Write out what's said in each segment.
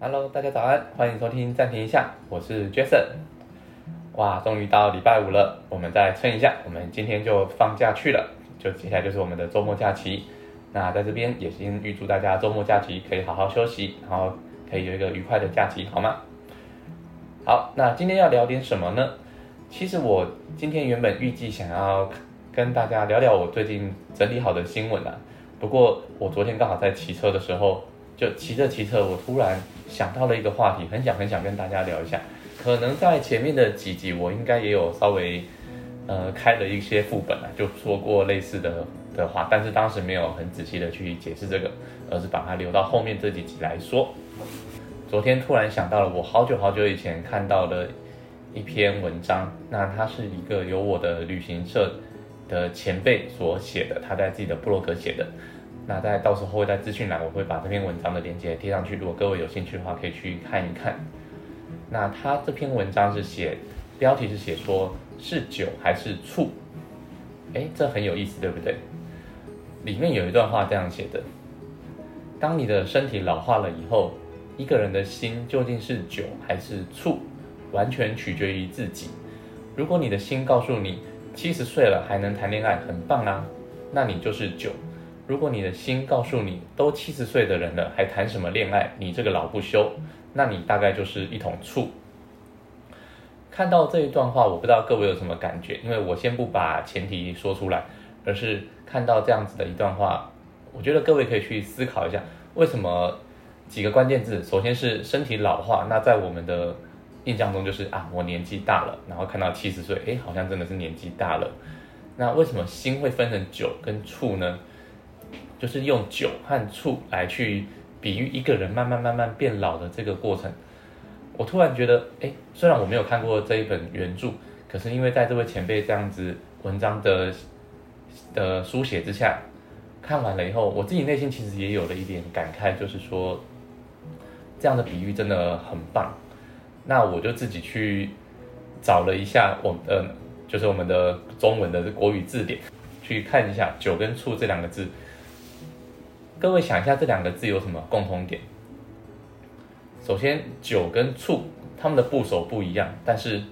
Hello，大家早安，欢迎收听暂停一下，我是 Jason。哇，终于到礼拜五了，我们再撑一下，我们今天就放假去了，就接下来就是我们的周末假期。那在这边也先预祝大家周末假期可以好好休息，然后可以有一个愉快的假期，好吗？好，那今天要聊点什么呢？其实我今天原本预计想要跟大家聊聊我最近整理好的新闻啊，不过我昨天刚好在骑车的时候。就骑着骑着，我突然想到了一个话题，很想很想跟大家聊一下。可能在前面的几集，我应该也有稍微呃开了一些副本啊，就说过类似的的话，但是当时没有很仔细的去解释这个，而是把它留到后面这几集来说。昨天突然想到了，我好久好久以前看到的一篇文章，那它是一个由我的旅行社的前辈所写的，他在自己的部落格写的。那在到时候会在资讯栏，我会把这篇文章的链接贴上去。如果各位有兴趣的话，可以去看一看。那他这篇文章是写，标题是写说是酒还是醋？哎，这很有意思，对不对？里面有一段话这样写的：当你的身体老化了以后，一个人的心究竟是酒还是醋，完全取决于自己。如果你的心告诉你七十岁了还能谈恋爱，很棒啊，那你就是酒。如果你的心告诉你，都七十岁的人了，还谈什么恋爱？你这个老不休，那你大概就是一桶醋。看到这一段话，我不知道各位有什么感觉，因为我先不把前提说出来，而是看到这样子的一段话，我觉得各位可以去思考一下，为什么几个关键字，首先是身体老化，那在我们的印象中就是啊，我年纪大了，然后看到七十岁，诶，好像真的是年纪大了。那为什么心会分成酒跟醋呢？就是用酒和醋来去比喻一个人慢慢慢慢变老的这个过程。我突然觉得，哎，虽然我没有看过这一本原著，可是因为在这位前辈这样子文章的的书写之下，看完了以后，我自己内心其实也有了一点感慨，就是说这样的比喻真的很棒。那我就自己去找了一下我的，就是我们的中文的国语字典，去看一下酒跟醋这两个字。各位想一下，这两个字有什么共同点？首先，酒跟醋，它们的部首不一样，但是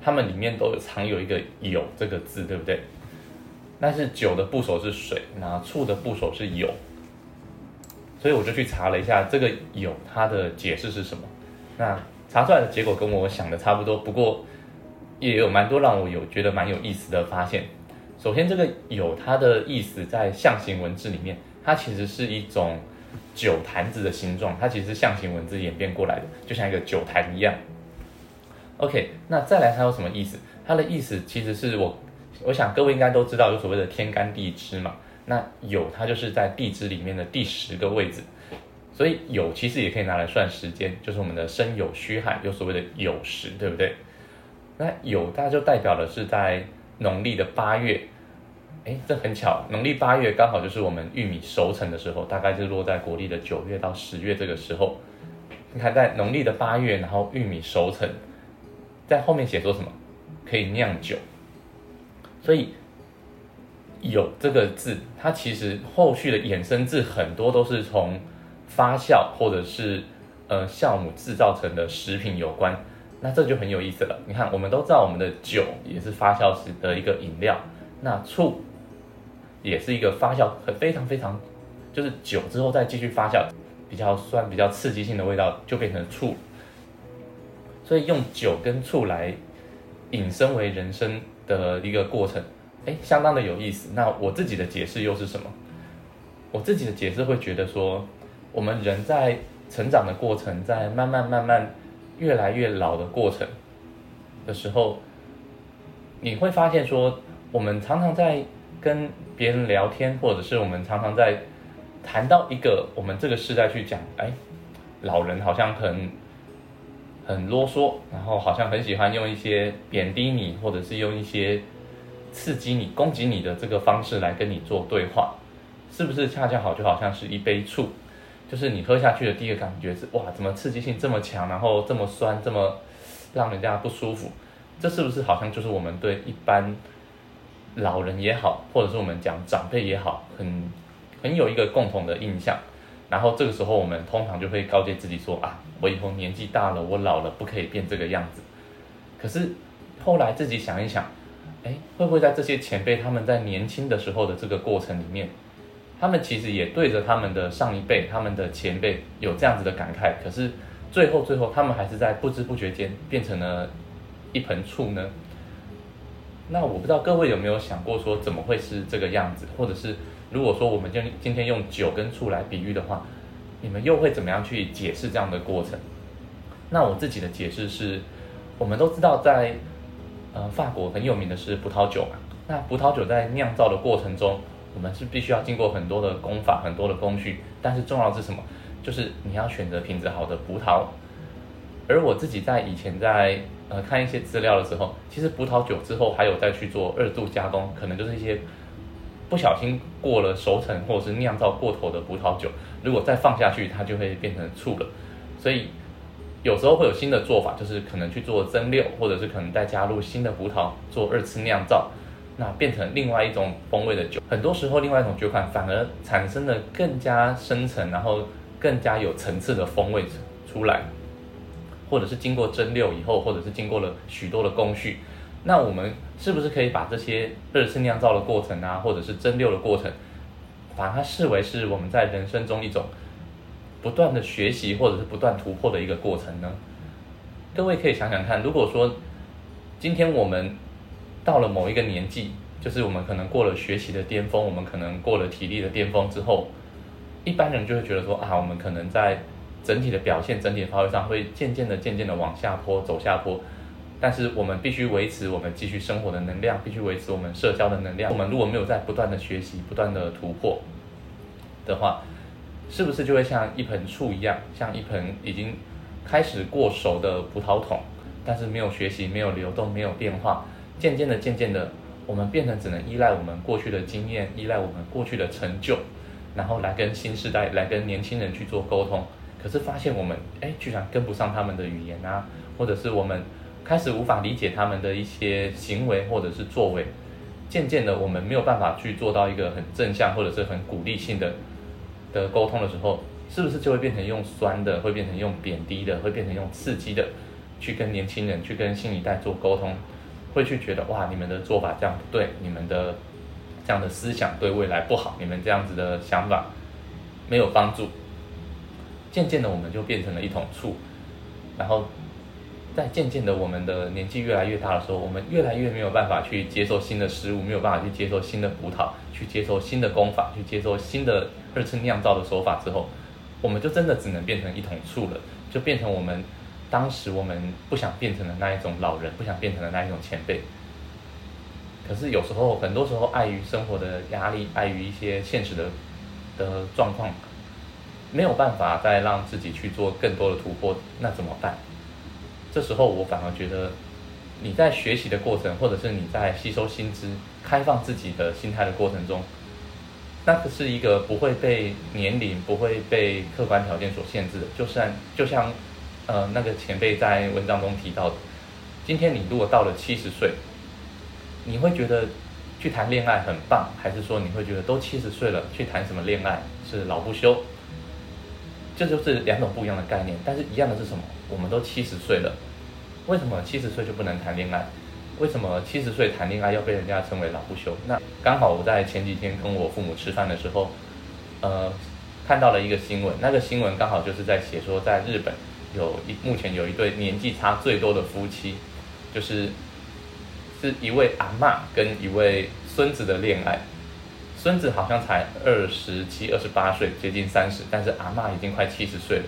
它们里面都有藏有一个“有”这个字，对不对？但是酒的部首是水，那醋的部首是有，所以我就去查了一下这个“有”它的解释是什么。那查出来的结果跟我想的差不多，不过也有蛮多让我有觉得蛮有意思的发现。首先，这个“有”它的意思在象形文字里面。它其实是一种酒坛子的形状，它其实象形文字演变过来的，就像一个酒坛一样。OK，那再来它有什么意思？它的意思其实是我，我想各位应该都知道有所谓的天干地支嘛。那酉它就是在地支里面的第十个位置，所以酉其实也可以拿来算时间，就是我们的申酉戌亥，有所谓的酉时，对不对？那酉它就代表的是在农历的八月。哎，这很巧，农历八月刚好就是我们玉米熟成的时候，大概就落在国历的九月到十月这个时候。你看，在农历的八月，然后玉米熟成，在后面写说什么？可以酿酒。所以有这个字，它其实后续的衍生字很多都是从发酵或者是呃酵母制造成的食品有关。那这就很有意思了。你看，我们都知道我们的酒也是发酵时的一个饮料，那醋。也是一个发酵很非常非常，就是酒之后再继续发酵，比较酸、比较刺激性的味道就变成醋。所以用酒跟醋来引申为人生的一个过程，哎，相当的有意思。那我自己的解释又是什么？我自己的解释会觉得说，我们人在成长的过程，在慢慢慢慢越来越老的过程的时候，你会发现说，我们常常在。跟别人聊天，或者是我们常常在谈到一个我们这个时代去讲，哎，老人好像很很啰嗦，然后好像很喜欢用一些贬低你，或者是用一些刺激你、攻击你的这个方式来跟你做对话，是不是恰恰好就好像是一杯醋，就是你喝下去的第一个感觉是哇，怎么刺激性这么强，然后这么酸，这么让人家不舒服，这是不是好像就是我们对一般？老人也好，或者是我们讲长辈也好，很很有一个共同的印象。然后这个时候我们通常就会告诫自己说啊，我以后年纪大了，我老了不可以变这个样子。可是后来自己想一想，哎，会不会在这些前辈他们在年轻的时候的这个过程里面，他们其实也对着他们的上一辈、他们的前辈有这样子的感慨，可是最后最后他们还是在不知不觉间变成了一盆醋呢？那我不知道各位有没有想过说怎么会是这个样子，或者是如果说我们今今天用酒跟醋来比喻的话，你们又会怎么样去解释这样的过程？那我自己的解释是。我们都知道，在呃法国很有名的是葡萄酒嘛。那葡萄酒在酿造的过程中，我们是必须要经过很多的工法、很多的工序。但是重要的是什么？就是你要选择品质好的葡萄。而我自己在以前在呃看一些资料的时候，其实葡萄酒之后还有再去做二度加工，可能就是一些不小心过了熟成或者是酿造过头的葡萄酒，如果再放下去，它就会变成醋了。所以。有时候会有新的做法，就是可能去做蒸馏，或者是可能再加入新的葡萄做二次酿造，那变成另外一种风味的酒。很多时候，另外一种酒款反而产生了更加深层，然后更加有层次的风味出来，或者是经过蒸馏以后，或者是经过了许多的工序，那我们是不是可以把这些二次酿造的过程啊，或者是蒸馏的过程，把它视为是我们在人生中一种？不断的学习或者是不断突破的一个过程呢？各位可以想想看，如果说今天我们到了某一个年纪，就是我们可能过了学习的巅峰，我们可能过了体力的巅峰之后，一般人就会觉得说啊，我们可能在整体的表现、整体的发挥上会渐渐的、渐渐的往下坡走下坡。但是我们必须维持我们继续生活的能量，必须维持我们社交的能量。我们如果没有在不断的学习、不断的突破的话，是不是就会像一盆醋一样，像一盆已经开始过熟的葡萄桶，但是没有学习、没有流动、没有变化，渐渐的、渐渐的，我们变成只能依赖我们过去的经验，依赖我们过去的成就，然后来跟新时代、来跟年轻人去做沟通。可是发现我们哎，居然跟不上他们的语言啊，或者是我们开始无法理解他们的一些行为或者是作为，渐渐的，我们没有办法去做到一个很正向或者是很鼓励性的。的沟通的时候，是不是就会变成用酸的，会变成用贬低的，会变成用刺激的，去跟年轻人、去跟新一代做沟通，会去觉得哇，你们的做法这样不对，你们的这样的思想对未来不好，你们这样子的想法没有帮助。渐渐的，我们就变成了一桶醋，然后在渐渐的，我们的年纪越来越大的时候，我们越来越没有办法去接受新的事物，没有办法去接受新的葡萄，去接受新的功法，去接受新的。二次酿造的手法之后，我们就真的只能变成一桶醋了，就变成我们当时我们不想变成的那一种老人，不想变成的那一种前辈。可是有时候，很多时候碍于生活的压力，碍于一些现实的的状况，没有办法再让自己去做更多的突破，那怎么办？这时候我反而觉得，你在学习的过程，或者是你在吸收新知、开放自己的心态的过程中。那个是一个不会被年龄、不会被客观条件所限制的。就算就像，呃，那个前辈在文章中提到的，今天你如果到了七十岁，你会觉得去谈恋爱很棒，还是说你会觉得都七十岁了去谈什么恋爱是老不休？这就是两种不一样的概念。但是一样的是什么？我们都七十岁了，为什么七十岁就不能谈恋爱？为什么七十岁谈恋爱要被人家称为老不休？那刚好我在前几天跟我父母吃饭的时候，呃，看到了一个新闻。那个新闻刚好就是在写说，在日本有一目前有一对年纪差最多的夫妻，就是是一位阿妈跟一位孙子的恋爱。孙子好像才二十七、二十八岁，接近三十，但是阿妈已经快七十岁了。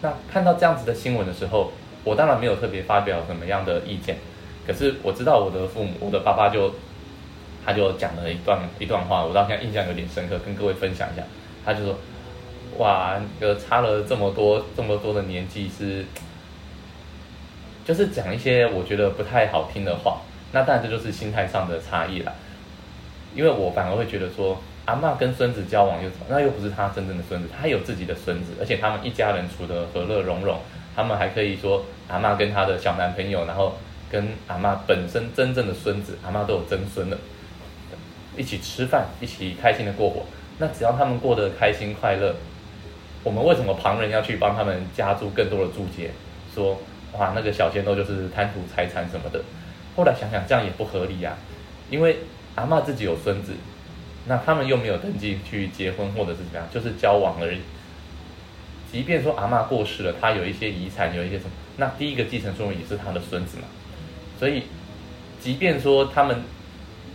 那看到这样子的新闻的时候，我当然没有特别发表什么样的意见。可是我知道我的父母，我的爸爸就，他就讲了一段一段话，我到现在印象有点深刻，跟各位分享一下。他就说：“哇，个差了这么多这么多的年纪，是，就是讲一些我觉得不太好听的话。那当然这就是心态上的差异了。因为我反而会觉得说，阿妈跟孙子交往又怎么？那又不是他真正的孙子，他有自己的孙子，而且他们一家人处得和乐融融，他们还可以说阿妈跟他的小男朋友，然后。”跟阿妈本身真正的孙子，阿妈都有曾孙了，一起吃饭，一起开心的过活，那只要他们过得开心快乐，我们为什么旁人要去帮他们加注更多的注解？说哇，那个小鲜肉就是贪图财产什么的。后来想想，这样也不合理呀，因为阿妈自己有孙子，那他们又没有登记去结婚或者是怎么样，就是交往而已。即便说阿妈过世了，他有一些遗产，有一些什么，那第一个继承人也是他的孙子嘛。所以，即便说他们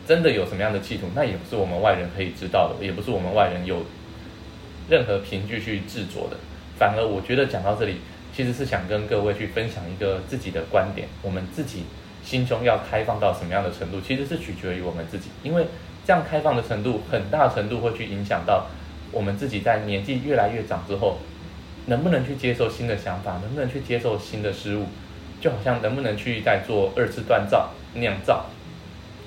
真的有什么样的企图，那也不是我们外人可以知道的，也不是我们外人有任何凭据去制作的。反而，我觉得讲到这里，其实是想跟各位去分享一个自己的观点。我们自己心胸要开放到什么样的程度，其实是取决于我们自己，因为这样开放的程度，很大程度会去影响到我们自己在年纪越来越长之后。能不能去接受新的想法？能不能去接受新的事物？就好像能不能去再做二次锻造、酿造，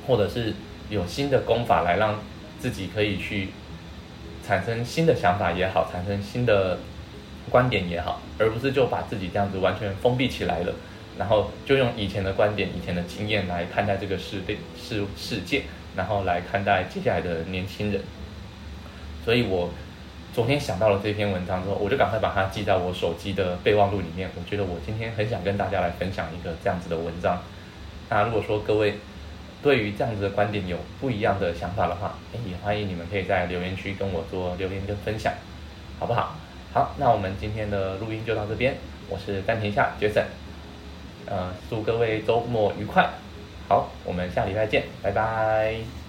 或者是有新的功法来让自己可以去产生新的想法也好，产生新的观点也好，而不是就把自己这样子完全封闭起来了，然后就用以前的观点、以前的经验来看待这个世界、世世界，然后来看待接下来的年轻人。所以我。昨天想到了这篇文章之后，我就赶快把它记在我手机的备忘录里面。我觉得我今天很想跟大家来分享一个这样子的文章。那如果说各位对于这样子的观点有不一样的想法的话，也欢迎你们可以在留言区跟我做留言跟分享，好不好？好，那我们今天的录音就到这边。我是暂停一下，Jason。呃，祝各位周末愉快。好，我们下礼拜见，拜拜。